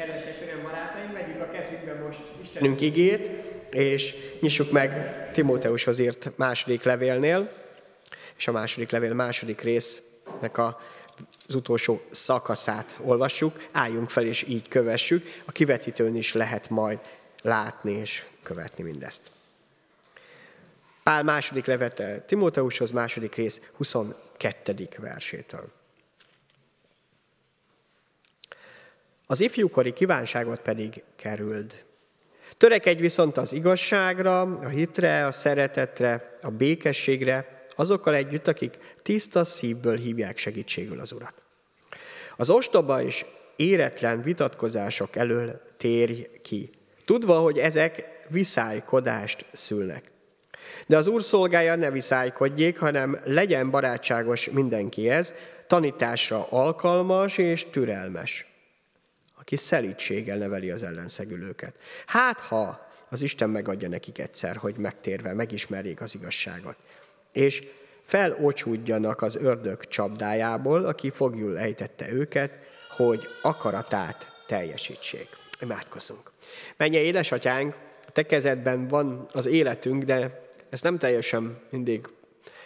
Kedves testvérem, barátaim, vegyük a kezünkbe most Istenünk igét, és nyissuk meg Timóteushoz írt második levélnél, és a második levél második résznek a az utolsó szakaszát olvassuk, álljunk fel és így kövessük. A kivetítőn is lehet majd látni és követni mindezt. Pál második levete Timóteushoz, második rész 22. versétől. Az ifjúkori kívánságot pedig kerüld. Törekedj viszont az igazságra, a hitre, a szeretetre, a békességre, azokkal együtt, akik tiszta szívből hívják segítségül az Urat. Az ostoba és éretlen vitatkozások elől térj ki, tudva, hogy ezek viszálykodást szülnek. De az Úr szolgája ne viszálykodjék, hanem legyen barátságos mindenkihez, tanításra alkalmas és türelmes, aki szelítséggel neveli az ellenszegülőket. Hát, ha az Isten megadja nekik egyszer, hogy megtérve megismerjék az igazságot, és felocsúdjanak az ördög csapdájából, aki fogjul ejtette őket, hogy akaratát teljesítsék. Imádkozzunk. Menje, édesatyánk, a te kezedben van az életünk, de ezt nem teljesen mindig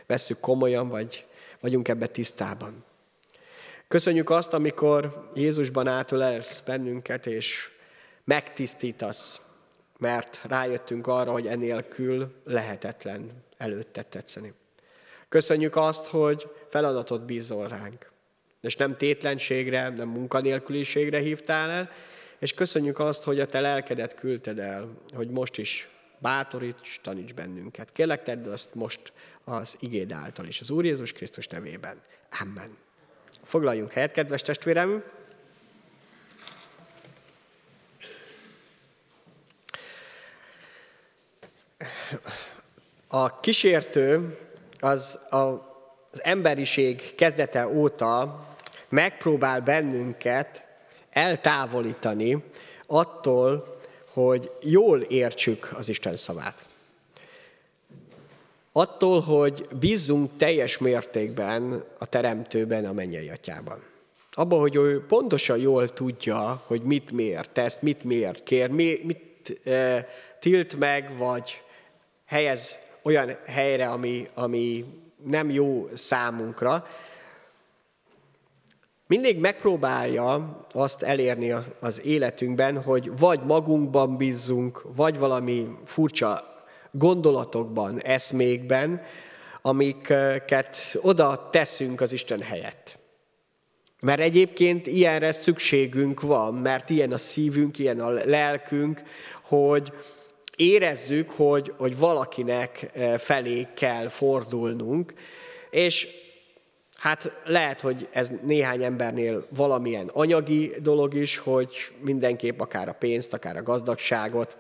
vesszük komolyan, vagy vagyunk ebbe tisztában. Köszönjük azt, amikor Jézusban átölelsz bennünket, és megtisztítasz, mert rájöttünk arra, hogy enélkül lehetetlen előtted tetszeni. Köszönjük azt, hogy feladatot bízol ránk, és nem tétlenségre, nem munkanélküliségre hívtál el, és köszönjük azt, hogy a te lelkedet küldted el, hogy most is bátoríts, taníts bennünket. Kérlek, tedd azt most az igéd által is, az Úr Jézus Krisztus nevében. Amen. Foglaljunk helyet, kedves testvérem! A kísértő az az emberiség kezdete óta megpróbál bennünket eltávolítani attól, hogy jól értsük az Isten szavát. Attól, hogy bízzunk teljes mértékben a Teremtőben, a mennyei atyában. Abban, hogy ő pontosan jól tudja, hogy mit miért tesz, mit miért kér, mit e, tilt meg, vagy helyez olyan helyre, ami, ami nem jó számunkra, mindig megpróbálja azt elérni az életünkben, hogy vagy magunkban bízzunk, vagy valami furcsa gondolatokban, eszmékben, amiket oda teszünk az Isten helyett. Mert egyébként ilyenre szükségünk van, mert ilyen a szívünk, ilyen a lelkünk, hogy érezzük, hogy, hogy valakinek eh, felé kell fordulnunk, és hát lehet, hogy ez néhány embernél valamilyen anyagi dolog is, hogy mindenképp akár a pénzt, akár a gazdagságot,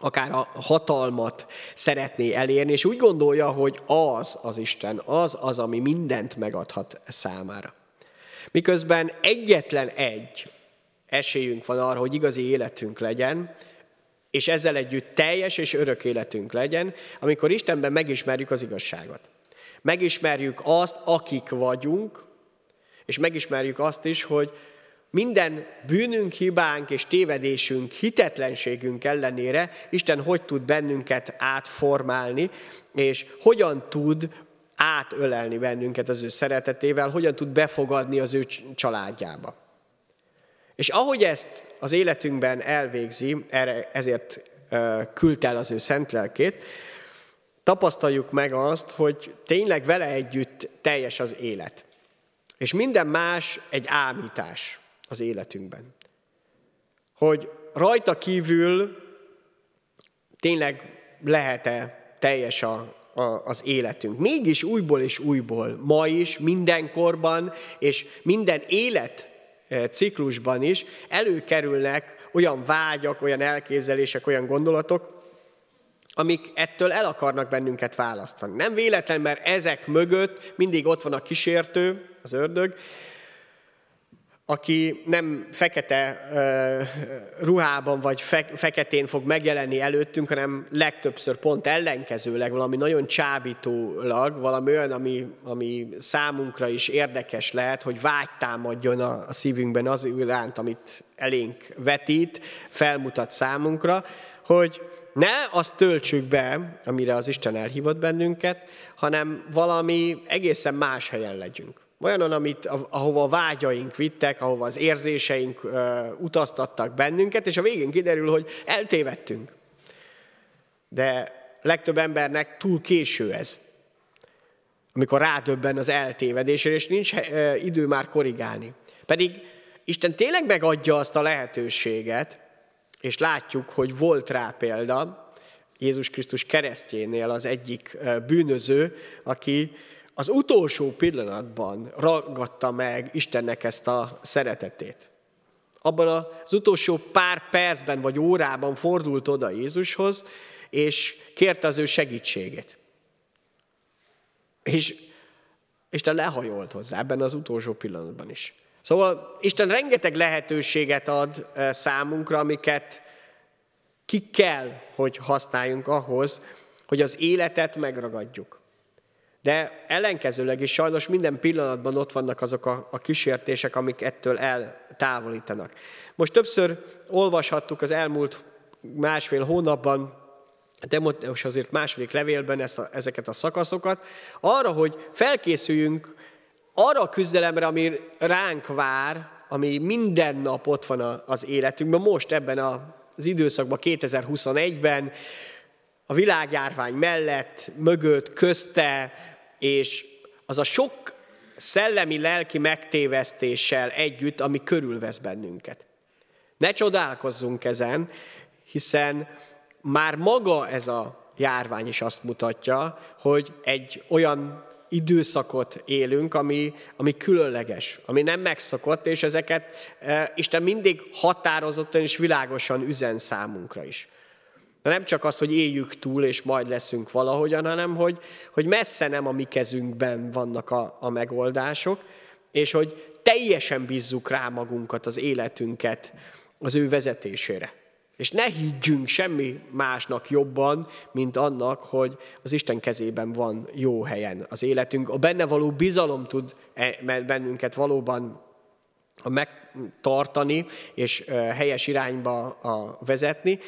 akár a hatalmat szeretné elérni, és úgy gondolja, hogy az az Isten, az az, ami mindent megadhat számára. Miközben egyetlen egy esélyünk van arra, hogy igazi életünk legyen, és ezzel együtt teljes és örök életünk legyen, amikor Istenben megismerjük az igazságot. Megismerjük azt, akik vagyunk, és megismerjük azt is, hogy minden bűnünk, hibánk és tévedésünk, hitetlenségünk ellenére Isten hogy tud bennünket átformálni, és hogyan tud átölelni bennünket az ő szeretetével, hogyan tud befogadni az ő családjába. És ahogy ezt az életünkben elvégzi, erre, ezért küldte el az ő szent lelkét, tapasztaljuk meg azt, hogy tényleg vele együtt teljes az élet. És minden más egy ámítás az életünkben. Hogy rajta kívül tényleg lehet-e teljes a, a, az életünk. Mégis újból és újból, ma is, mindenkorban, és minden élet ciklusban is előkerülnek olyan vágyak, olyan elképzelések, olyan gondolatok, amik ettől el akarnak bennünket választani. Nem véletlen, mert ezek mögött mindig ott van a kísértő, az ördög, aki nem fekete uh, ruhában vagy fe, feketén fog megjelenni előttünk, hanem legtöbbször pont ellenkezőleg, valami nagyon csábítólag, valami olyan, ami, ami számunkra is érdekes lehet, hogy vágy támadjon a, a szívünkben az iránt, amit elénk vetít, felmutat számunkra, hogy ne azt töltsük be, amire az Isten elhívott bennünket, hanem valami egészen más helyen legyünk. Olyanon, amit, ahova a vágyaink vittek, ahova az érzéseink uh, utaztattak bennünket, és a végén kiderül, hogy eltévedtünk. De legtöbb embernek túl késő ez, amikor rádöbben az eltévedésre, és nincs idő már korrigálni. Pedig Isten tényleg megadja azt a lehetőséget, és látjuk, hogy volt rá példa, Jézus Krisztus keresztjénél az egyik bűnöző, aki az utolsó pillanatban ragadta meg Istennek ezt a szeretetét. Abban az utolsó pár percben vagy órában fordult oda Jézushoz, és kérte az ő segítségét. És Isten lehajolt hozzá ebben az utolsó pillanatban is. Szóval Isten rengeteg lehetőséget ad számunkra, amiket ki kell, hogy használjunk ahhoz, hogy az életet megragadjuk. De ellenkezőleg is sajnos minden pillanatban ott vannak azok a, a kísértések, amik ettől eltávolítanak. Most többször olvashattuk az elmúlt másfél hónapban, most azért második levélben ezt a, ezeket a szakaszokat, arra, hogy felkészüljünk arra a küzdelemre, ami ránk vár, ami minden nap ott van az életünkben, most ebben az időszakban, 2021-ben, a világjárvány mellett, mögött, közte, és az a sok szellemi-lelki megtévesztéssel együtt, ami körülvesz bennünket. Ne csodálkozzunk ezen, hiszen már maga ez a járvány is azt mutatja, hogy egy olyan időszakot élünk, ami, ami különleges, ami nem megszokott, és ezeket e, Isten mindig határozottan és világosan üzen számunkra is. De nem csak az, hogy éljük túl, és majd leszünk valahogyan, hanem hogy, hogy messze nem a mi kezünkben vannak a, a megoldások, és hogy teljesen bízzuk rá magunkat, az életünket az ő vezetésére. És ne higgyünk semmi másnak jobban, mint annak, hogy az Isten kezében van jó helyen az életünk. A benne való bizalom tud e, bennünket valóban megtartani és helyes irányba vezetni,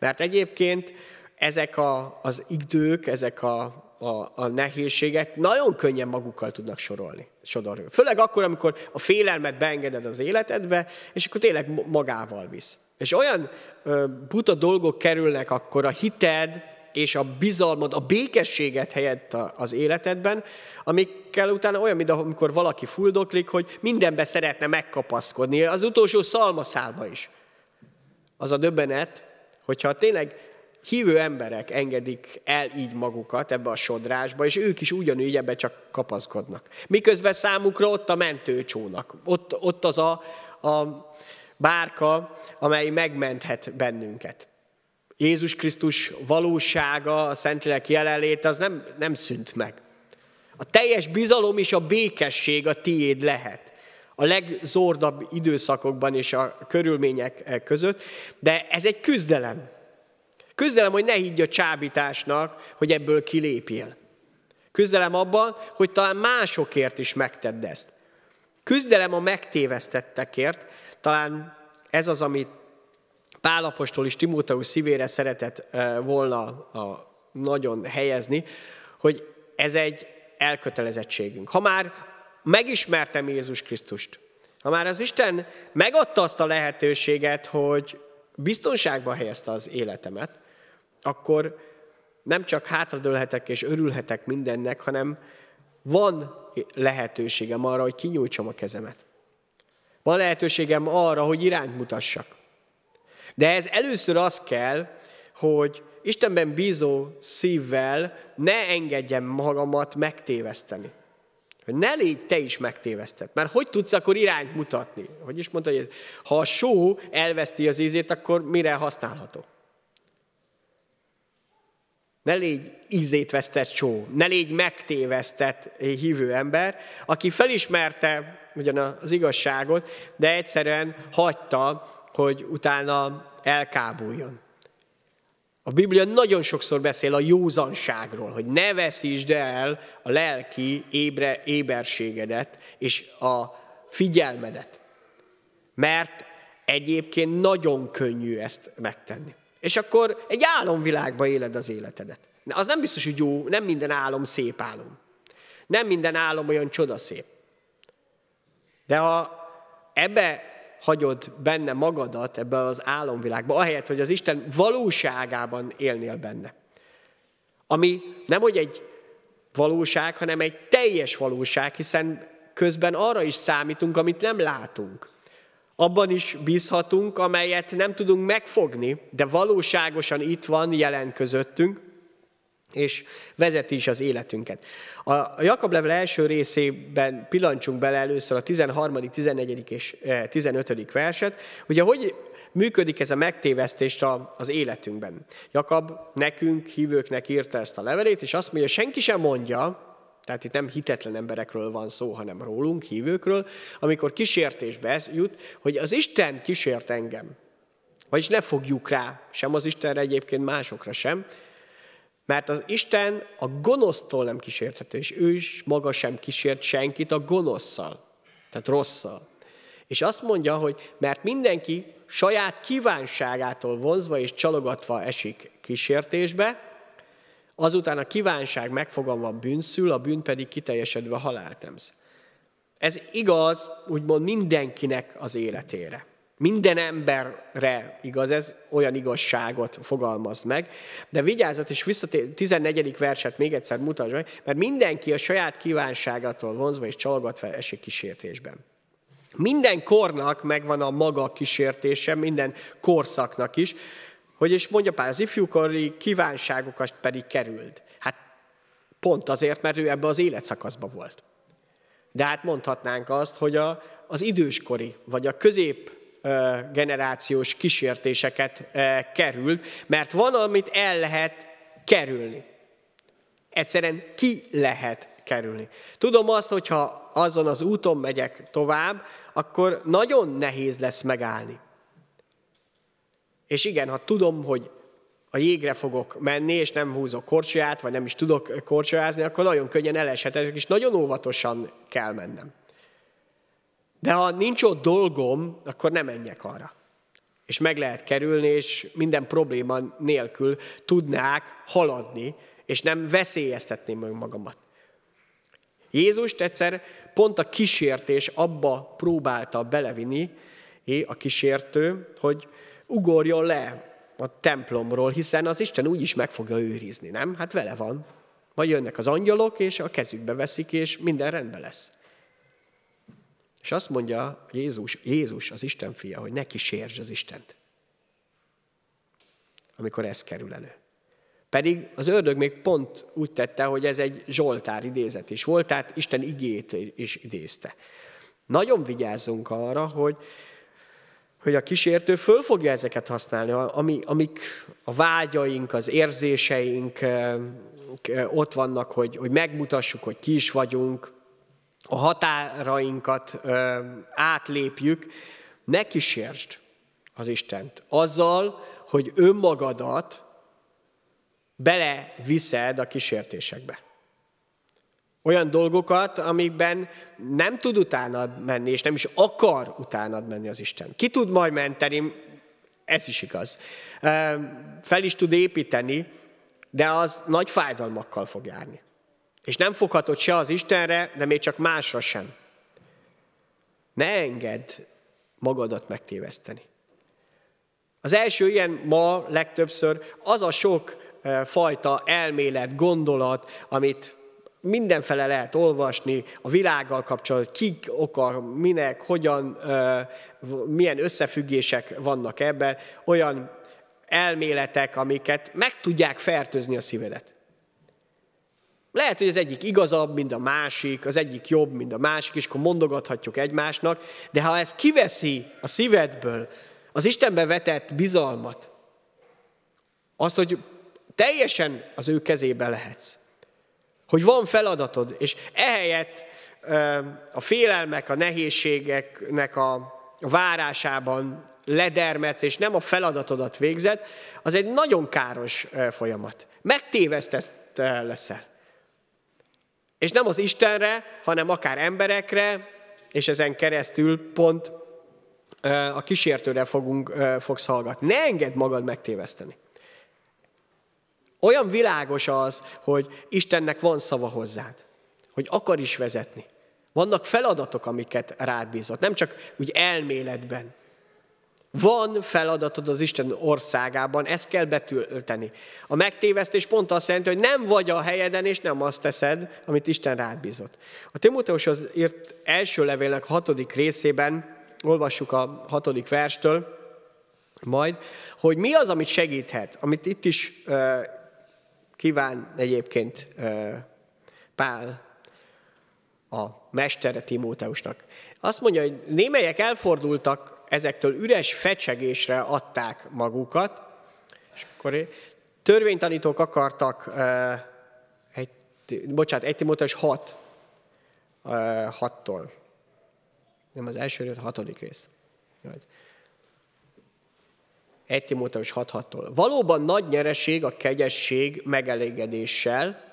mert egyébként ezek a, az idők, ezek a, a, a nehézségek nagyon könnyen magukkal tudnak sorolni. Sodorni. Főleg akkor, amikor a félelmet beengeded az életedbe, és akkor tényleg magával visz. És olyan ö, buta dolgok kerülnek akkor a hited és a bizalmad, a békességet helyett az életedben, amikkel utána olyan, mint amikor valaki fuldoklik, hogy mindenbe szeretne megkapaszkodni, az utolsó szalmaszálba is. Az a döbbenet, hogyha tényleg hívő emberek engedik el így magukat ebbe a sodrásba, és ők is ugyanúgy ebbe csak kapaszkodnak. Miközben számukra ott a mentőcsónak, ott, ott az a, a bárka, amely megmenthet bennünket. Jézus Krisztus valósága, a Szentlélek jelenléte, az nem, nem szűnt meg. A teljes bizalom és a békesség a tiéd lehet. A legzordabb időszakokban és a körülmények között, de ez egy küzdelem. Küzdelem, hogy ne higgy a csábításnak, hogy ebből kilépjél. Küzdelem abban, hogy talán másokért is megtedd ezt. Küzdelem a megtévesztettekért, talán ez az, amit Pálapostól is Timóteus szívére szeretett volna a nagyon helyezni, hogy ez egy elkötelezettségünk. Ha már megismertem Jézus Krisztust, ha már az Isten megadta azt a lehetőséget, hogy biztonságba helyezte az életemet, akkor nem csak hátradőlhetek és örülhetek mindennek, hanem van lehetőségem arra, hogy kinyújtsam a kezemet. Van lehetőségem arra, hogy irányt mutassak. De ez először az kell, hogy Istenben bízó szívvel ne engedjem magamat megtéveszteni. Hogy ne légy te is megtévesztett. Mert hogy tudsz akkor irányt mutatni? Hogy is mondta, hogy ha a só elveszti az ízét, akkor mire használható? Ne légy ízét vesztett só, ne légy megtévesztett hívő ember, aki felismerte ugyan az igazságot, de egyszerűen hagyta, hogy utána elkábuljon. A Biblia nagyon sokszor beszél a józanságról, hogy ne veszítsd el a lelki ébre, éberségedet és a figyelmedet. Mert egyébként nagyon könnyű ezt megtenni. És akkor egy álomvilágba éled az életedet. Az nem biztos, hogy jó, nem minden álom szép álom. Nem minden álom olyan csodaszép. De ha ebbe hagyod benne magadat, ebbe az álomvilágba, ahelyett, hogy az Isten valóságában élnél benne. Ami nem hogy egy valóság, hanem egy teljes valóság, hiszen közben arra is számítunk, amit nem látunk. Abban is bízhatunk, amelyet nem tudunk megfogni, de valóságosan itt van jelen közöttünk, és vezeti is az életünket. A Jakab level első részében pillancsunk bele először a 13., 14. és 15. Eh, verset. Ugye, hogy működik ez a megtévesztés az életünkben? Jakab nekünk, hívőknek írta ezt a levelét, és azt mondja, senki sem mondja, tehát itt nem hitetlen emberekről van szó, hanem rólunk, hívőkről, amikor kísértésbe jut, hogy az Isten kísért engem. Vagyis ne fogjuk rá, sem az Istenre egyébként másokra sem, mert az Isten a gonosztól nem kísérthető, és ő is maga sem kísért senkit a gonoszszal, tehát rosszal. És azt mondja, hogy mert mindenki saját kívánságától vonzva és csalogatva esik kísértésbe, azután a kívánság megfogalma bűnszül, a bűn pedig kiteljesedve haláltemz. Ez igaz, úgymond mindenkinek az életére. Minden emberre igaz ez, olyan igazságot fogalmaz meg. De vigyázzat, és visszatér, 14. verset még egyszer meg, mert mindenki a saját kívánságától vonzva és csalgatva esik kísértésben. Minden kornak megvan a maga kísértése, minden korszaknak is, hogy is mondja pár, az ifjúkori kívánságokat pedig került. Hát pont azért, mert ő ebbe az életszakaszba volt. De hát mondhatnánk azt, hogy a, az időskori, vagy a közép generációs kísértéseket került, mert van, amit el lehet kerülni. Egyszerűen ki lehet kerülni. Tudom azt, hogyha azon az úton megyek tovább, akkor nagyon nehéz lesz megállni. És igen, ha tudom, hogy a jégre fogok menni, és nem húzok korcsolyát, vagy nem is tudok korcsolyázni, akkor nagyon könnyen eleshetek, és nagyon óvatosan kell mennem. De ha nincs ott dolgom, akkor nem menjek arra. És meg lehet kerülni, és minden probléma nélkül tudnák haladni, és nem veszélyeztetném meg magamat. Jézust egyszer pont a kísértés abba próbálta belevinni, a kísértő, hogy ugorjon le a templomról, hiszen az Isten úgyis meg fogja őrizni, nem? Hát vele van. Majd jönnek az angyalok, és a kezükbe veszik, és minden rendben lesz. És azt mondja Jézus, Jézus, az Isten fia, hogy ne kísértsd az Istent. Amikor ez kerül elő. Pedig az ördög még pont úgy tette, hogy ez egy Zsoltár idézet is volt, tehát Isten igét is idézte. Nagyon vigyázzunk arra, hogy, hogy a kísértő föl fogja ezeket használni, ami, amik a vágyaink, az érzéseink ott vannak, hogy, hogy megmutassuk, hogy ki is vagyunk, a határainkat ö, átlépjük, ne kísértsd az Istent. Azzal, hogy önmagadat beleviszed a kísértésekbe. Olyan dolgokat, amikben nem tud utánad menni, és nem is akar utánad menni az Isten. Ki tud majd menteni, ez is igaz. Fel is tud építeni, de az nagy fájdalmakkal fog járni. És nem foghatod se az Istenre, de még csak másra sem. Ne engedd magadat megtéveszteni. Az első ilyen ma legtöbbször az a sok fajta elmélet, gondolat, amit mindenfele lehet olvasni, a világgal kapcsolatban, kik oka, minek, hogyan, milyen összefüggések vannak ebben, olyan elméletek, amiket meg tudják fertőzni a szívedet. Lehet, hogy az egyik igazabb, mint a másik, az egyik jobb, mint a másik, és akkor mondogathatjuk egymásnak, de ha ez kiveszi a szívedből az Istenben vetett bizalmat, azt, hogy teljesen az ő kezébe lehetsz, hogy van feladatod, és ehelyett a félelmek, a nehézségeknek a várásában ledermetsz, és nem a feladatodat végzed, az egy nagyon káros folyamat. Megtévesztesz leszel. És nem az Istenre, hanem akár emberekre, és ezen keresztül pont a kísértőre fogunk, fogsz hallgatni. Ne engedd magad megtéveszteni. Olyan világos az, hogy Istennek van szava hozzád, hogy akar is vezetni. Vannak feladatok, amiket rád bízott, nem csak úgy elméletben. Van feladatod az Isten országában, ezt kell betölteni. A megtévesztés pont azt jelenti, hogy nem vagy a helyeden, és nem azt teszed, amit Isten rád bízott. A Timóteushoz írt első levélnek hatodik részében, olvassuk a hatodik verstől, majd, hogy mi az, amit segíthet, amit itt is uh, kíván egyébként uh, Pál a mestere Timóteusnak. Azt mondja, hogy némelyek elfordultak ezektől üres fecsegésre adták magukat, és akkor törvénytanítók akartak, egy, bocsánat, egy Timóteus 6, 6-tól. Nem az első, a hatodik rész. Egy Timóteus 6-6-tól. Valóban nagy nyereség a kegyesség megelégedéssel,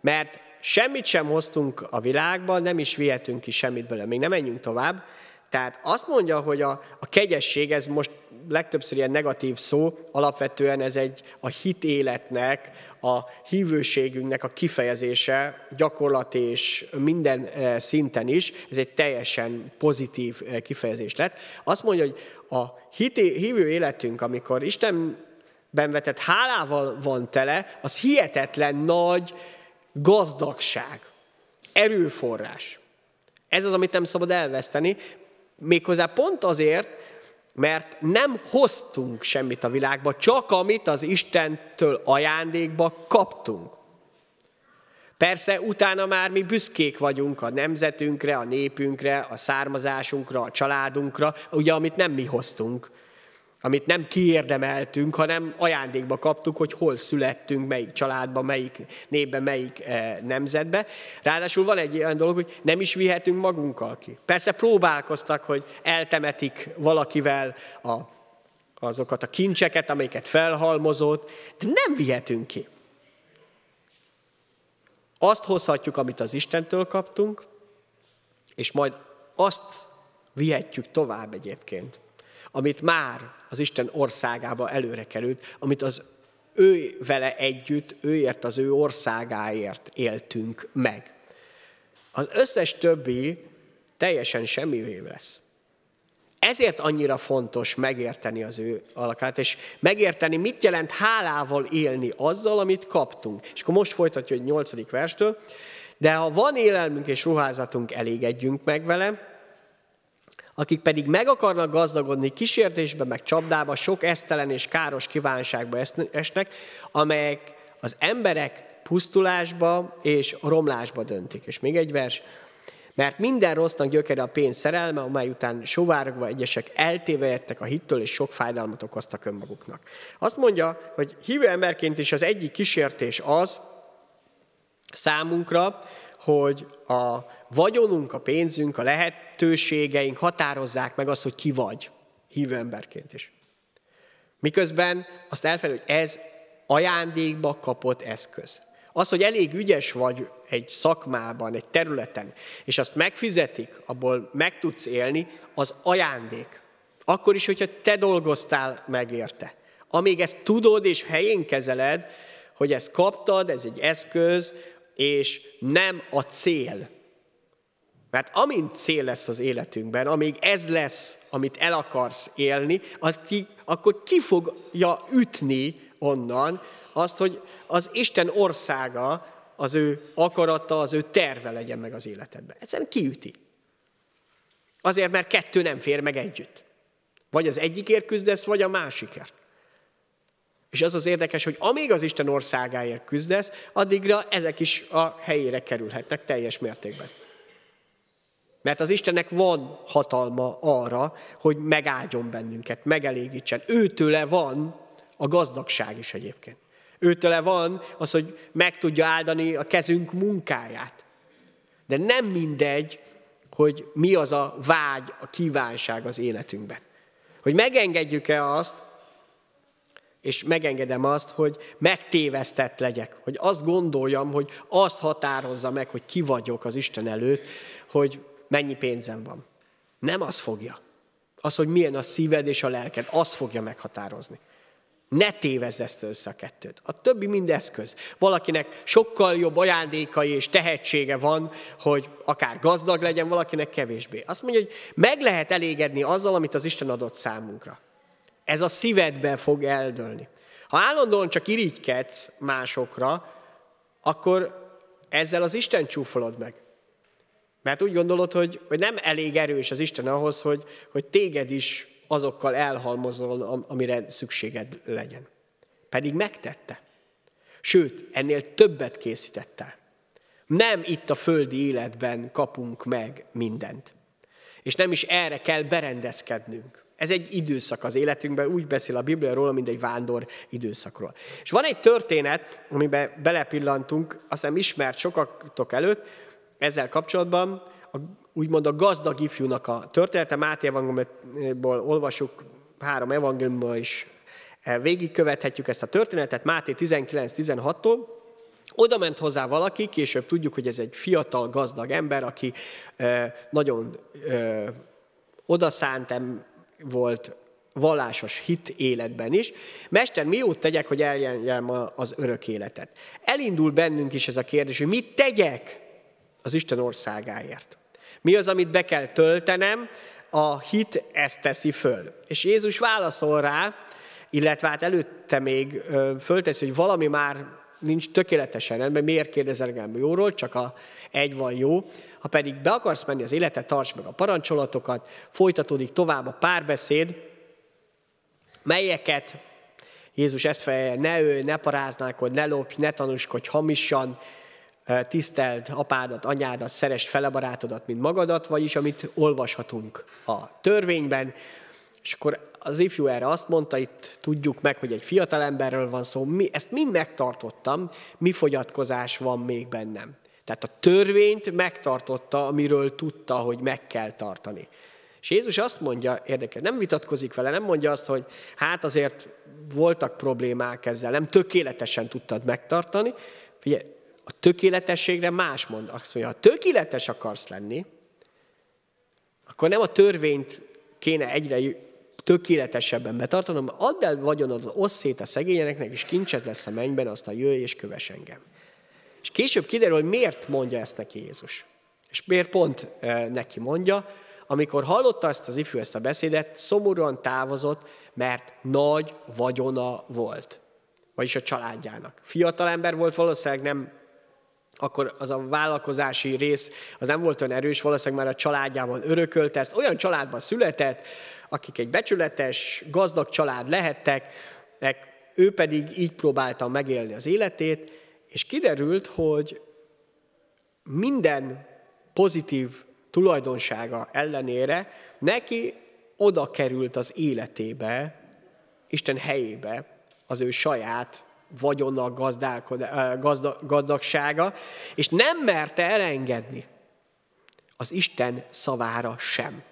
mert semmit sem hoztunk a világban, nem is vihetünk ki semmit bele. Még nem menjünk tovább, tehát azt mondja, hogy a, a kegyesség, ez most legtöbbször ilyen negatív szó, alapvetően ez egy a hitéletnek, a hívőségünknek a kifejezése, gyakorlat és minden eh, szinten is, ez egy teljesen pozitív eh, kifejezés lett. Azt mondja, hogy a hité, hívő életünk, amikor Istenben vetett hálával van tele, az hihetetlen nagy gazdagság, erőforrás. Ez az, amit nem szabad elveszteni, Méghozzá pont azért, mert nem hoztunk semmit a világba, csak amit az Istentől ajándékba kaptunk. Persze utána már mi büszkék vagyunk a nemzetünkre, a népünkre, a származásunkra, a családunkra, ugye amit nem mi hoztunk, amit nem kiérdemeltünk, hanem ajándékba kaptuk, hogy hol születtünk, melyik családba, melyik népben, melyik eh, nemzetbe. Ráadásul van egy olyan dolog, hogy nem is vihetünk magunkkal ki. Persze próbálkoztak, hogy eltemetik valakivel a, azokat a kincseket, amiket felhalmozott, de nem vihetünk ki. Azt hozhatjuk, amit az Istentől kaptunk, és majd azt vihetjük tovább egyébként amit már az Isten országába előre került, amit az ő vele együtt, őért az ő országáért éltünk meg. Az összes többi teljesen semmivé lesz. Ezért annyira fontos megérteni az ő alakát, és megérteni, mit jelent hálával élni azzal, amit kaptunk. És akkor most folytatja egy nyolcadik verstől. De ha van élelmünk és ruházatunk, elégedjünk meg vele, akik pedig meg akarnak gazdagodni kísértésbe, meg csapdába, sok esztelen és káros kívánságba esnek, amelyek az emberek pusztulásba és romlásba döntik. És még egy vers, mert minden rossznak gyökere a pénz szerelme, amely után sovárogva egyesek eltévejettek a hittől, és sok fájdalmat okoztak önmaguknak. Azt mondja, hogy hívő emberként is az egyik kísértés az számunkra, hogy a vagyonunk, a pénzünk, a lehetőségeink határozzák meg azt, hogy ki vagy, hívő emberként is. Miközben azt elfelejt, hogy ez ajándékba kapott eszköz. Az, hogy elég ügyes vagy egy szakmában, egy területen, és azt megfizetik, abból meg tudsz élni, az ajándék. Akkor is, hogyha te dolgoztál meg érte. Amíg ezt tudod és helyén kezeled, hogy ezt kaptad, ez egy eszköz, és nem a cél. Mert amint cél lesz az életünkben, amíg ez lesz, amit el akarsz élni, akkor ki fogja ütni onnan azt, hogy az Isten országa, az ő akarata, az ő terve legyen meg az életedben. Egyszerűen kiüti. Azért, mert kettő nem fér meg együtt. Vagy az egyikért küzdesz, vagy a másikért. És az az érdekes, hogy amíg az Isten országáért küzdesz, addigra ezek is a helyére kerülhetnek teljes mértékben. Mert az Istennek van hatalma arra, hogy megáldjon bennünket, megelégítsen. Őtőle van a gazdagság is egyébként. Őtőle van az, hogy meg tudja áldani a kezünk munkáját. De nem mindegy, hogy mi az a vágy, a kívánság az életünkben. Hogy megengedjük-e azt, és megengedem azt, hogy megtévesztett legyek, hogy azt gondoljam, hogy azt határozza meg, hogy ki vagyok az Isten előtt, hogy mennyi pénzem van. Nem az fogja. Az, hogy milyen a szíved és a lelked, az fogja meghatározni. Ne tévezd ezt össze a kettőt. A többi mind eszköz. Valakinek sokkal jobb ajándékai és tehetsége van, hogy akár gazdag legyen, valakinek kevésbé. Azt mondja, hogy meg lehet elégedni azzal, amit az Isten adott számunkra. Ez a szívedben fog eldőlni. Ha állandóan csak irigykedsz másokra, akkor ezzel az Isten csúfolod meg. Mert úgy gondolod, hogy, hogy nem elég erős az Isten ahhoz, hogy, hogy téged is azokkal elhalmozol, amire szükséged legyen. Pedig megtette. Sőt, ennél többet készítette. Nem itt a földi életben kapunk meg mindent. És nem is erre kell berendezkednünk. Ez egy időszak az életünkben, úgy beszél a Biblia róla, mint egy vándor időszakról. És van egy történet, amiben belepillantunk, azt hiszem ismert sokatok előtt, ezzel kapcsolatban, a, úgymond a gazdag ifjúnak a története, Máté evangéliumból olvasjuk, három evangéliumból is e, végigkövethetjük ezt a történetet, Máté 19-16-tól, oda ment hozzá valaki, később tudjuk, hogy ez egy fiatal, gazdag ember, aki e, nagyon e, odaszánt volt vallásos hit életben is. Mester, mi jót tegyek, hogy eljeljem az örök életet? Elindul bennünk is ez a kérdés, hogy mit tegyek az Isten országáért. Mi az, amit be kell töltenem? A hit ezt teszi föl. És Jézus válaszol rá, illetve hát előtte még fölteszi, hogy valami már nincs tökéletesen rendben, miért kérdezel engem jóról, csak a egy van jó. Ha pedig be akarsz menni az életet, tarts meg a parancsolatokat, folytatódik tovább a párbeszéd, melyeket Jézus ezt feje, ne ő, ne paráználkod, ne lopj, ne tanúskodj hamisan, tiszteld apádat, anyádat, szerest fele barátodat, mint magadat, vagyis amit olvashatunk a törvényben. És akkor az ifjú erre azt mondta, itt tudjuk meg, hogy egy fiatal emberről van szó, mi, ezt mind megtartottam, mi fogyatkozás van még bennem. Tehát a törvényt megtartotta, amiről tudta, hogy meg kell tartani. És Jézus azt mondja, érdekes, nem vitatkozik vele, nem mondja azt, hogy hát azért voltak problémák ezzel, nem tökéletesen tudtad megtartani. Ugye, a tökéletességre más mond. Azt mondja, ha tökéletes akarsz lenni, akkor nem a törvényt kéne egyre tökéletesebben betartanom, add el vagyonod, osz szét a szegényeknek, és kincset lesz a mennyben, aztán jöjj és köves engem. És később kiderül, hogy miért mondja ezt neki Jézus. És miért pont e, neki mondja, amikor hallotta ezt az ifjú ezt a beszédet, szomorúan távozott, mert nagy vagyona volt. Vagyis a családjának. Fiatal ember volt, valószínűleg nem akkor az a vállalkozási rész az nem volt olyan erős, valószínűleg már a családjában örökölte ezt. Olyan családban született, akik egy becsületes, gazdag család lehettek, ő pedig így próbálta megélni az életét, és kiderült, hogy minden pozitív tulajdonsága ellenére neki oda került az életébe, Isten helyébe az ő saját vagyonnak gazda, gazdagsága, és nem merte elengedni az Isten szavára sem.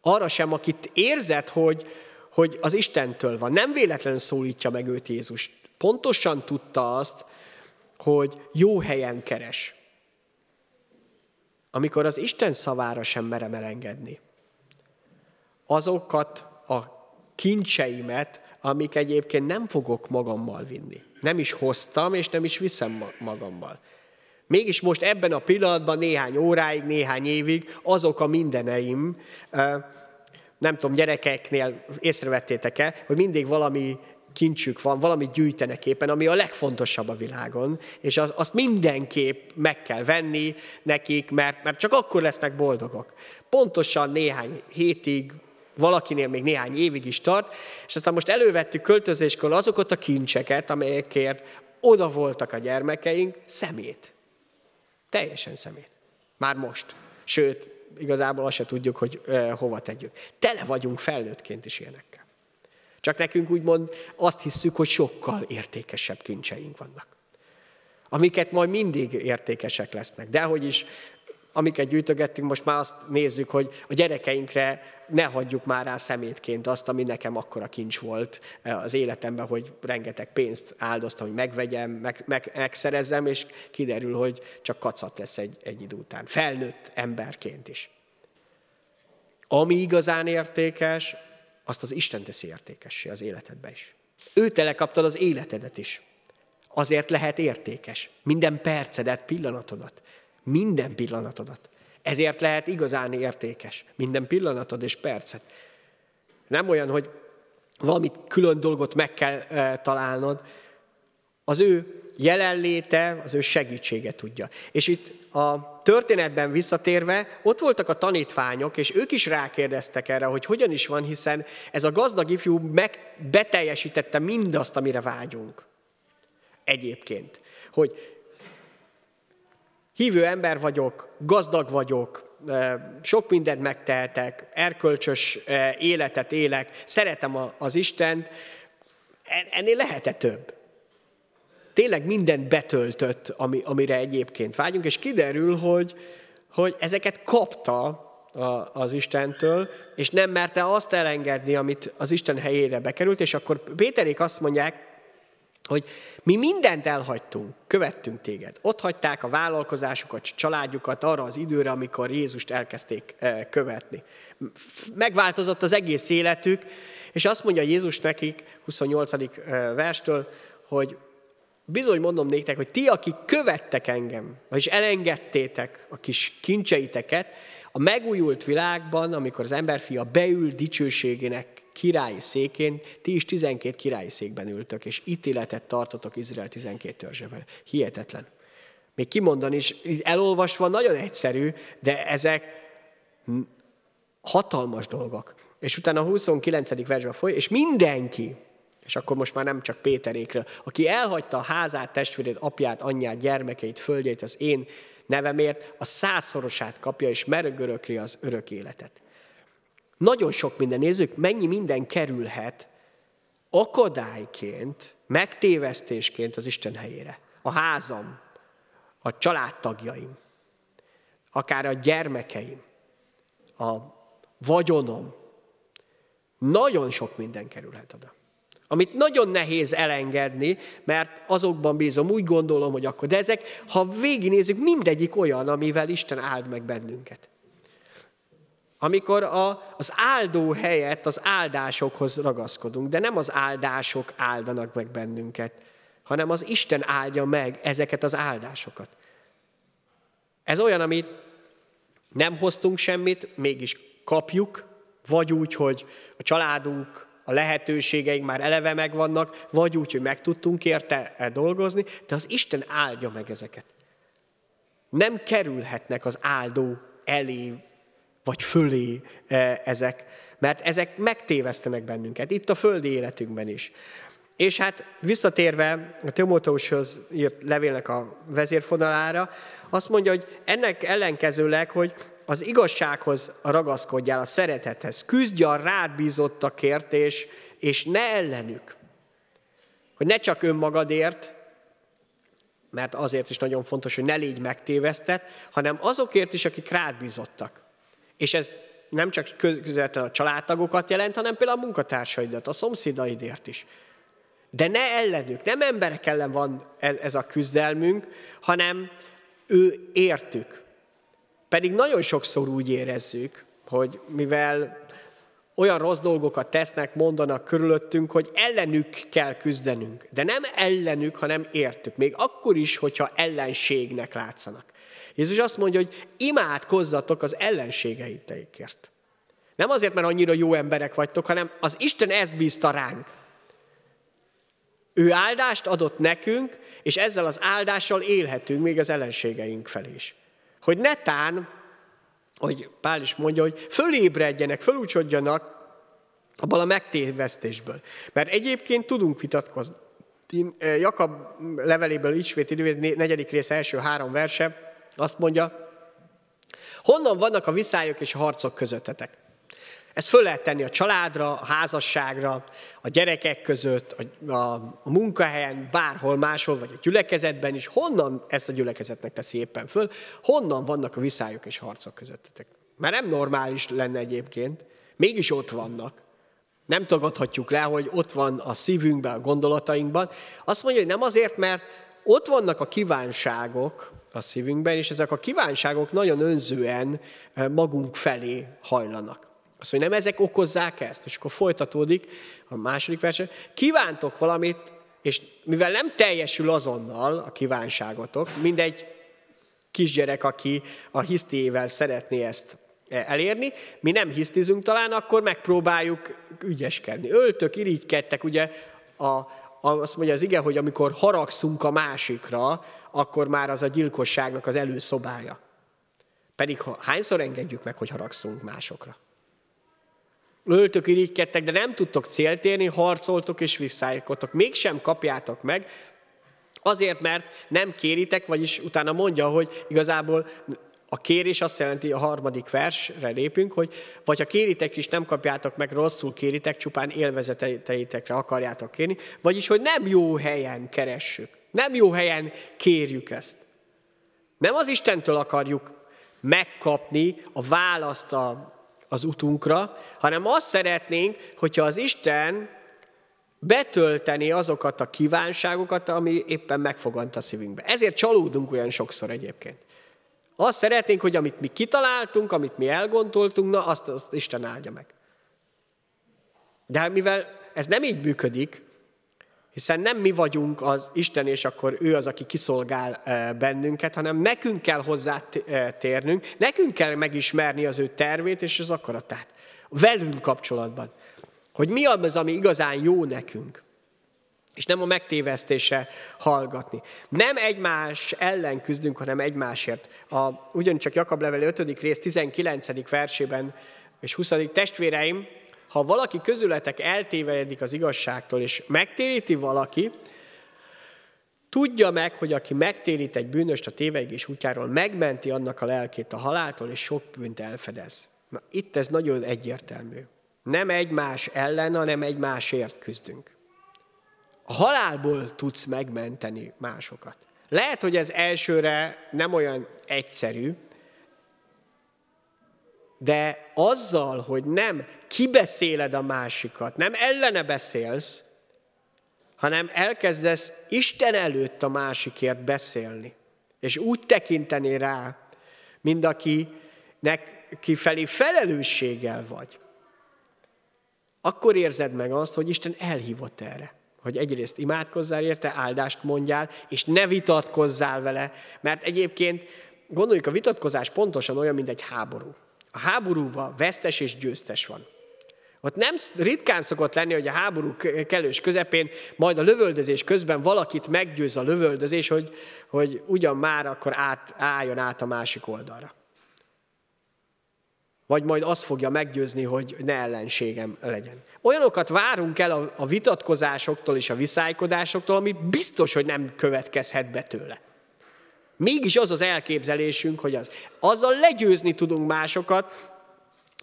Arra sem, akit érzett, hogy, hogy az Istentől van. Nem véletlenül szólítja meg őt Jézus. Pontosan tudta azt, hogy jó helyen keres. Amikor az Isten szavára sem merem elengedni. Azokat a kincseimet, amik egyébként nem fogok magammal vinni. Nem is hoztam, és nem is viszem magammal. Mégis most ebben a pillanatban néhány óráig, néhány évig azok a mindeneim, nem tudom, gyerekeknél észrevettétek-e, hogy mindig valami kincsük van, valamit gyűjtenek éppen, ami a legfontosabb a világon, és az, azt mindenképp meg kell venni nekik, mert, mert csak akkor lesznek boldogok. Pontosan néhány hétig, valakinél még néhány évig is tart, és aztán most elővettük költözéskor azokat a kincseket, amelyekért oda voltak a gyermekeink, szemét. Teljesen szemét. Már most. Sőt, igazából azt se tudjuk, hogy uh, hova tegyük. Tele vagyunk felnőttként is ilyenekkel. Csak nekünk úgymond azt hisszük, hogy sokkal értékesebb kincseink vannak. Amiket majd mindig értékesek lesznek. De hogy is amiket gyűjtögettünk, most már azt nézzük, hogy a gyerekeinkre ne hagyjuk már rá szemétként azt, ami nekem akkora kincs volt eh, az életemben, hogy rengeteg pénzt áldoztam, hogy megvegyem, meg, meg, megszerezzem, és kiderül, hogy csak kacat lesz egy, egy idő után. Felnőtt emberként is. Ami igazán értékes, azt az Isten teszi értékessé az életedbe is. Ő telekaptad az életedet is. Azért lehet értékes. Minden percedet, pillanatodat. Minden pillanatodat. Ezért lehet igazán értékes. Minden pillanatod és percet. Nem olyan, hogy valamit külön dolgot meg kell e, találnod. Az ő jelenléte, az ő segítsége tudja. És itt a történetben visszatérve, ott voltak a tanítványok, és ők is rákérdeztek erre, hogy hogyan is van, hiszen ez a gazdag ifjú meg beteljesítette mindazt, amire vágyunk. Egyébként. Hogy hívő ember vagyok, gazdag vagyok, sok mindent megtehetek, erkölcsös életet élek, szeretem az Istent, ennél lehet-e több? Tényleg mindent betöltött, ami, amire egyébként vágyunk, és kiderül, hogy, hogy ezeket kapta az Istentől, és nem merte azt elengedni, amit az Isten helyére bekerült, és akkor Péterék azt mondják, hogy mi mindent elhagytunk, követtünk téged. Ott hagyták a vállalkozásukat, családjukat arra az időre, amikor Jézust elkezdték eh, követni. Megváltozott az egész életük, és azt mondja Jézus nekik, 28. Eh, verstől, hogy bizony mondom néktek, hogy ti, akik követtek engem, vagyis elengedtétek a kis kincseiteket, a megújult világban, amikor az emberfia beül dicsőségének királyi székén, ti is 12 királyi székben ültök, és ítéletet tartotok Izrael 12 törzsevel. Hihetetlen. Még kimondani is, elolvasva nagyon egyszerű, de ezek hatalmas dolgok. És utána a 29. versben foly, és mindenki, és akkor most már nem csak Péterékről, aki elhagyta a házát, testvérét, apját, anyját, gyermekeit, földjét az én nevemért, a százszorosát kapja, és merögörökli az örök életet. Nagyon sok minden, nézzük, mennyi minden kerülhet akadályként, megtévesztésként az Isten helyére. A házam, a családtagjaim, akár a gyermekeim, a vagyonom, nagyon sok minden kerülhet oda. Amit nagyon nehéz elengedni, mert azokban bízom, úgy gondolom, hogy akkor. De ezek, ha végignézzük, mindegyik olyan, amivel Isten áld meg bennünket. Amikor a, az áldó helyett az áldásokhoz ragaszkodunk, de nem az áldások áldanak meg bennünket, hanem az Isten áldja meg ezeket az áldásokat. Ez olyan, amit nem hoztunk semmit, mégis kapjuk, vagy úgy, hogy a családunk, a lehetőségeink már eleve megvannak, vagy úgy, hogy meg tudtunk érte dolgozni, de az Isten áldja meg ezeket. Nem kerülhetnek az áldó elé vagy fölé e, ezek, mert ezek megtévesztenek bennünket, itt a földi életünkben is. És hát visszatérve a Timóteushoz írt levélnek a vezérfonalára, azt mondja, hogy ennek ellenkezőleg, hogy az igazsághoz ragaszkodjál, a szeretethez, küzdj a rád bízottakért, és, és ne ellenük. Hogy ne csak önmagadért, mert azért is nagyon fontos, hogy ne légy megtévesztett, hanem azokért is, akik rád bízottak. És ez nem csak közvetlenül a családtagokat jelent, hanem például a munkatársaidat, a szomszédaidért is. De ne ellenük, nem emberek ellen van ez a küzdelmünk, hanem ő értük. Pedig nagyon sokszor úgy érezzük, hogy mivel olyan rossz dolgokat tesznek, mondanak körülöttünk, hogy ellenük kell küzdenünk. De nem ellenük, hanem értük. Még akkor is, hogyha ellenségnek látszanak. Jézus azt mondja, hogy imádkozzatok az ellenségeiteikért. Nem azért, mert annyira jó emberek vagytok, hanem az Isten ezt bízta ránk. Ő áldást adott nekünk, és ezzel az áldással élhetünk még az ellenségeink felé is. Hogy netán, hogy Pál is mondja, hogy fölébredjenek, fölúcsodjanak abban a megtévesztésből. Mert egyébként tudunk vitatkozni. Jakab leveléből ismét idő, negyedik rész első három verse, azt mondja, honnan vannak a viszályok és a harcok közöttetek? Ezt föl lehet tenni a családra, a házasságra, a gyerekek között, a, a, a munkahelyen, bárhol máshol, vagy a gyülekezetben is. Honnan ezt a gyülekezetnek teszi éppen föl? Honnan vannak a viszályok és harcok közöttetek? Mert nem normális lenne egyébként, mégis ott vannak. Nem tagadhatjuk le, hogy ott van a szívünkben, a gondolatainkban. Azt mondja, hogy nem azért, mert ott vannak a kívánságok, a szívünkben, és ezek a kívánságok nagyon önzően magunk felé hajlanak. Azt mondja, nem ezek okozzák ezt? És akkor folytatódik a második verse. Kívántok valamit, és mivel nem teljesül azonnal a kívánságotok, mindegy kisgyerek, aki a hisztiével szeretné ezt elérni, mi nem hisztizünk talán, akkor megpróbáljuk ügyeskedni. Öltök, irigykedtek, ugye a, azt mondja az ige, hogy amikor haragszunk a másikra, akkor már az a gyilkosságnak az előszobája. Pedig ha, hányszor engedjük meg, hogy haragszunk másokra? Öltök, irigykedtek, de nem tudtok célt érni, harcoltok és visszájkotok. Mégsem kapjátok meg, azért, mert nem kéritek, vagyis utána mondja, hogy igazából a kérés azt jelenti, a harmadik versre lépünk, hogy vagy ha kéritek is, nem kapjátok meg, rosszul kéritek, csupán élvezeteitekre akarjátok kérni, vagyis, hogy nem jó helyen keressük. Nem jó helyen kérjük ezt. Nem az Istentől akarjuk megkapni a választ a, az utunkra, hanem azt szeretnénk, hogyha az Isten betölteni azokat a kívánságokat, ami éppen megfogant a szívünkbe. Ezért csalódunk olyan sokszor egyébként. Azt szeretnénk, hogy amit mi kitaláltunk, amit mi elgondoltunk, na azt, azt Isten áldja meg. De mivel ez nem így működik, hiszen nem mi vagyunk az Isten, és akkor ő az, aki kiszolgál bennünket, hanem nekünk kell hozzá eh, térnünk, nekünk kell megismerni az ő tervét és az akaratát. Velünk kapcsolatban. Hogy mi az, ami igazán jó nekünk. És nem a megtévesztése hallgatni. Nem egymás ellen küzdünk, hanem egymásért. A, ugyancsak Jakab level 5. rész 19. versében és 20. testvéreim, ha valaki közületek eltévejedik az igazságtól, és megtéríti valaki, tudja meg, hogy aki megtérít egy bűnöst a tévegés útjáról, megmenti annak a lelkét a haláltól, és sok bűnt elfedez. Na, itt ez nagyon egyértelmű. Nem egymás ellen, hanem egymásért küzdünk. A halálból tudsz megmenteni másokat. Lehet, hogy ez elsőre nem olyan egyszerű, de azzal, hogy nem kibeszéled a másikat, nem ellene beszélsz, hanem elkezdesz Isten előtt a másikért beszélni, és úgy tekinteni rá, mint akinek kifelé felelősséggel vagy, akkor érzed meg azt, hogy Isten elhívott erre. Hogy egyrészt imádkozzál érte, áldást mondjál, és ne vitatkozzál vele, mert egyébként gondoljuk, a vitatkozás pontosan olyan, mint egy háború. A háborúban vesztes és győztes van. Ott nem ritkán szokott lenni, hogy a háború kellős közepén, majd a lövöldözés közben valakit meggyőz a lövöldözés, hogy, hogy ugyan már akkor át, álljon át a másik oldalra. Vagy majd azt fogja meggyőzni, hogy ne ellenségem legyen. Olyanokat várunk el a, a vitatkozásoktól és a viszálykodásoktól, ami biztos, hogy nem következhet be tőle. Mégis az az elképzelésünk, hogy az. Azzal legyőzni tudunk másokat,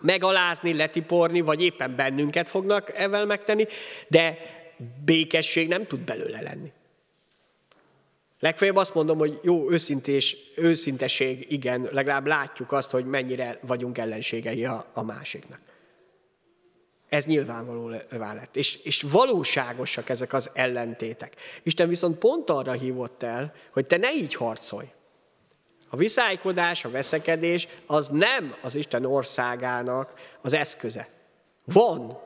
megalázni, letiporni, vagy éppen bennünket fognak ezzel megtenni, de békesség nem tud belőle lenni. Legfeljebb azt mondom, hogy jó őszintés, őszinteség, igen, legalább látjuk azt, hogy mennyire vagyunk ellenségei a, a másiknak. Ez nyilvánvaló lett. És, és valóságosak ezek az ellentétek. Isten viszont pont arra hívott el, hogy te ne így harcolj. A viszálykodás, a veszekedés az nem az Isten országának az eszköze. Van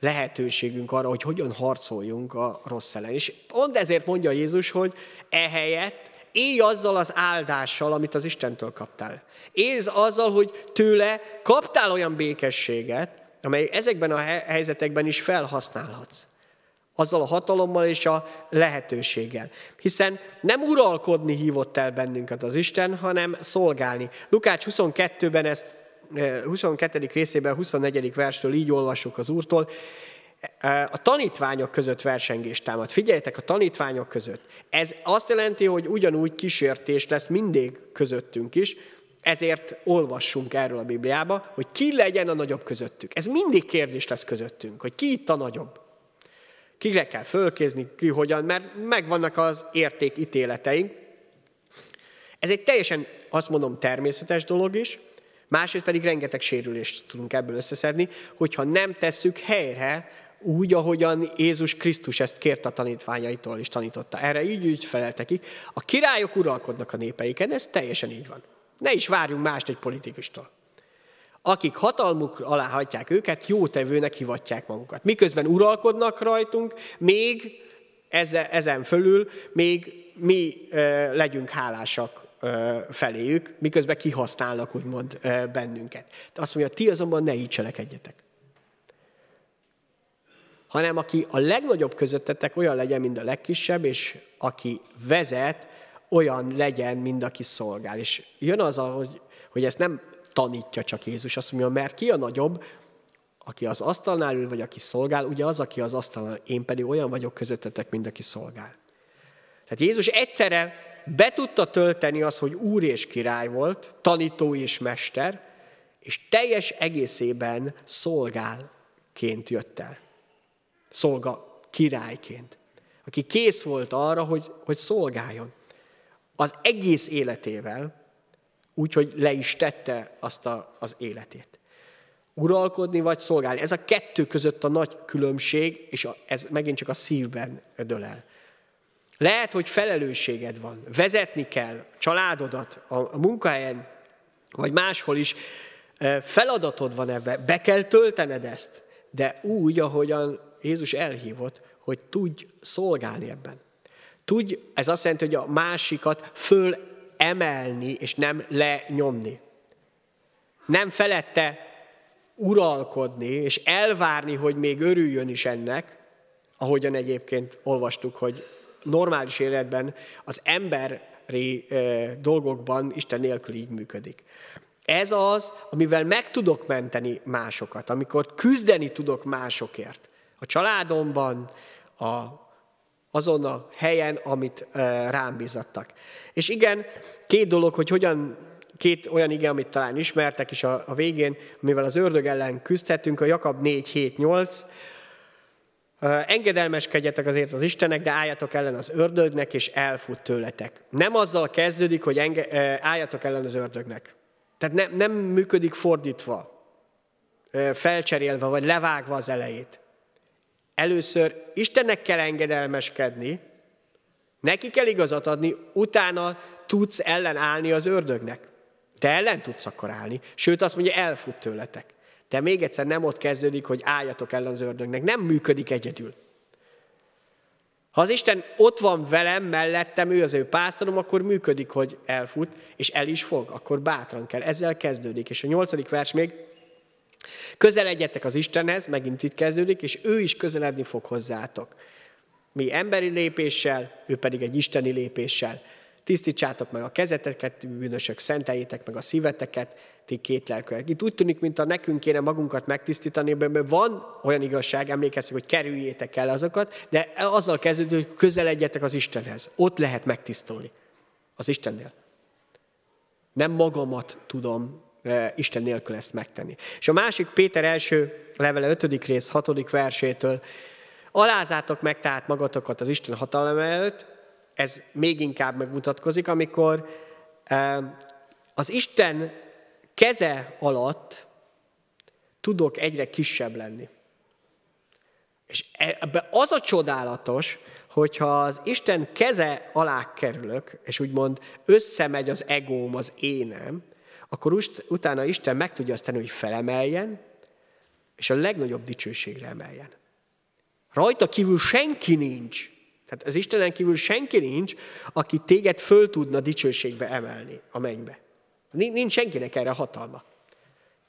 lehetőségünk arra, hogy hogyan harcoljunk a rossz ellen. És pont ezért mondja Jézus, hogy ehelyett élj azzal az áldással, amit az Istentől kaptál. Élj azzal, hogy tőle kaptál olyan békességet, amely ezekben a helyzetekben is felhasználhatsz azzal a hatalommal és a lehetőséggel. Hiszen nem uralkodni hívott el bennünket az Isten, hanem szolgálni. Lukács 22-ben ezt 22. Eh, részében, 24. verstől így olvassuk az Úrtól, eh, a tanítványok között versengést támad. Figyeljetek, a tanítványok között. Ez azt jelenti, hogy ugyanúgy kísértés lesz mindig közöttünk is, ezért olvassunk erről a Bibliába, hogy ki legyen a nagyobb közöttük. Ez mindig kérdés lesz közöttünk, hogy ki itt a nagyobb. Kire kell fölkézni, ki hogyan, mert megvannak az értékítéleteink. Ez egy teljesen, azt mondom, természetes dolog is, másrészt pedig rengeteg sérülést tudunk ebből összeszedni, hogyha nem tesszük helyre úgy, ahogyan Jézus Krisztus ezt kért a tanítványaitól és tanította. Erre így úgy feleltekik. A királyok uralkodnak a népeiken, ez teljesen így van. Ne is várjunk mást egy politikustól. akik hatalmuk alá hagyják őket, jótevőnek hivatják magukat. Miközben uralkodnak rajtunk, még ezen fölül, még mi legyünk hálásak feléjük, miközben kihasználnak úgymond bennünket. De azt mondja, ti azonban ne így cselekedjetek. Hanem aki a legnagyobb közöttetek olyan legyen, mint a legkisebb, és aki vezet, olyan legyen, mint aki szolgál. És jön az, hogy, hogy ezt nem tanítja csak Jézus, azt mondja, mert ki a nagyobb, aki az asztalnál ül, vagy aki szolgál, ugye az, aki az asztalnál, én pedig olyan vagyok közöttetek, mint aki szolgál. Tehát Jézus egyszerre be tudta tölteni az, hogy úr és király volt, tanító és mester, és teljes egészében szolgálként jött el. Szolga királyként. Aki kész volt arra, hogy, hogy szolgáljon. Az egész életével, úgyhogy le is tette azt a, az életét. Uralkodni vagy szolgálni. Ez a kettő között a nagy különbség, és a, ez megint csak a szívben dől el. Lehet, hogy felelősséged van, vezetni kell családodat a, a munkahelyen, vagy máshol is, feladatod van ebbe, be kell töltened ezt, de úgy, ahogyan Jézus elhívott, hogy tudj szolgálni ebben. Tudj, ez azt jelenti, hogy a másikat föl emelni, és nem lenyomni. Nem felette uralkodni, és elvárni, hogy még örüljön is ennek, ahogyan egyébként olvastuk, hogy normális életben az emberi dolgokban Isten nélkül így működik. Ez az, amivel meg tudok menteni másokat, amikor küzdeni tudok másokért. A családomban, a, azon a helyen, amit rám bízattak. És igen, két dolog, hogy hogyan két olyan ige, amit talán ismertek is a, a végén, amivel az ördög ellen küzdhetünk, a Jakab 4, 7, 8. Engedelmeskedjetek azért az Istenek, de álljatok ellen az ördögnek, és elfut tőletek. Nem azzal kezdődik, hogy enge, álljatok ellen az ördögnek. Tehát ne, nem működik fordítva, felcserélve, vagy levágva az elejét. Először Istennek kell engedelmeskedni, neki kell igazat adni, utána tudsz ellenállni az ördögnek. Te ellen tudsz akkor állni. Sőt, azt mondja, elfut tőletek. De még egyszer nem ott kezdődik, hogy álljatok ellen az ördögnek. Nem működik egyedül. Ha az Isten ott van velem, mellettem, ő az ő pásztorom, akkor működik, hogy elfut, és el is fog, akkor bátran kell. Ezzel kezdődik. És a nyolcadik vers még, közeledjetek az Istenhez, megint itt kezdődik, és ő is közeledni fog hozzátok. Mi emberi lépéssel, ő pedig egy isteni lépéssel tisztítsátok meg a kezeteket, bűnösök, szenteljétek meg a szíveteket, ti két lelkőek. Itt úgy tűnik, mint a nekünk kéne magunkat megtisztítani, mert van olyan igazság, emlékezzük, hogy kerüljétek el azokat, de azzal kezdődik, hogy közeledjetek az Istenhez. Ott lehet megtisztulni. Az Istennél. Nem magamat tudom Isten nélkül ezt megtenni. És a másik Péter első levele 5. rész 6. versétől alázátok meg tehát magatokat az Isten hatalma előtt, ez még inkább megmutatkozik, amikor az Isten keze alatt tudok egyre kisebb lenni. És ebbe az a csodálatos, hogyha az Isten keze alá kerülök, és úgymond összemegy az egóm, az énem, akkor utána Isten meg tudja azt tenni, hogy felemeljen, és a legnagyobb dicsőségre emeljen. Rajta kívül senki nincs, tehát az Istenen kívül senki nincs, aki téged föl tudna dicsőségbe emelni a mennybe. Nincs senkinek erre hatalma.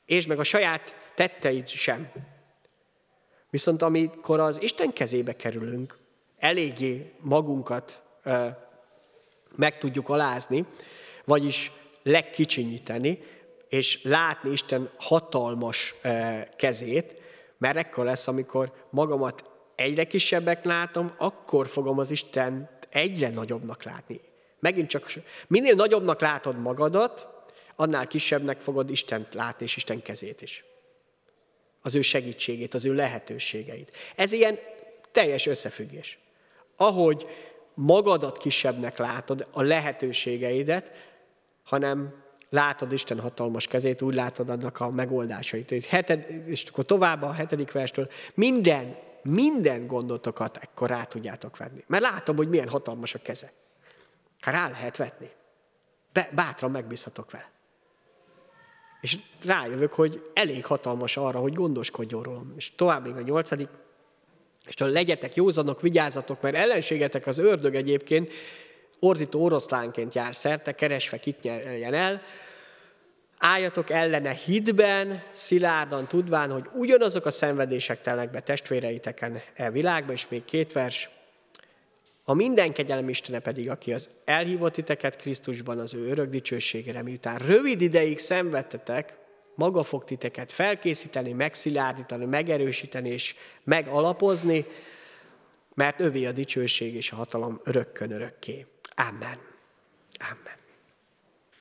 És meg a saját tetteid sem. Viszont amikor az Isten kezébe kerülünk, eléggé magunkat ö, meg tudjuk alázni, vagyis legkicsinyíteni, és látni Isten hatalmas ö, kezét, mert ekkor lesz, amikor magamat egyre kisebbek látom, akkor fogom az Isten egyre nagyobbnak látni. Megint csak, minél nagyobbnak látod magadat, annál kisebbnek fogod Istent látni, és Isten kezét is. Az ő segítségét, az ő lehetőségeit. Ez ilyen teljes összefüggés. Ahogy magadat kisebbnek látod, a lehetőségeidet, hanem látod Isten hatalmas kezét, úgy látod annak a megoldásait. és akkor tovább a hetedik verstől, minden minden gondotokat ekkor rá tudjátok venni. Mert látom, hogy milyen hatalmas a keze. Hát rá lehet vetni. Be, bátran megbízhatok vele. És rájövök, hogy elég hatalmas arra, hogy gondoskodjon rólam. És tovább még a nyolcadik, és legyetek józanok, vigyázzatok, mert ellenségetek az ördög egyébként ordító oroszlánként jár szerte, keresve kit nyerjen el, álljatok ellene hitben, szilárdan tudván, hogy ugyanazok a szenvedések telnek be testvéreiteken e világban, és még két vers. A minden kegyelem Istene pedig, aki az elhívott titeket Krisztusban az ő örök dicsőségére, miután rövid ideig szenvedtetek, maga fog titeket felkészíteni, megszilárdítani, megerősíteni és megalapozni, mert övé a dicsőség és a hatalom örökkön örökké. Amen. Amen.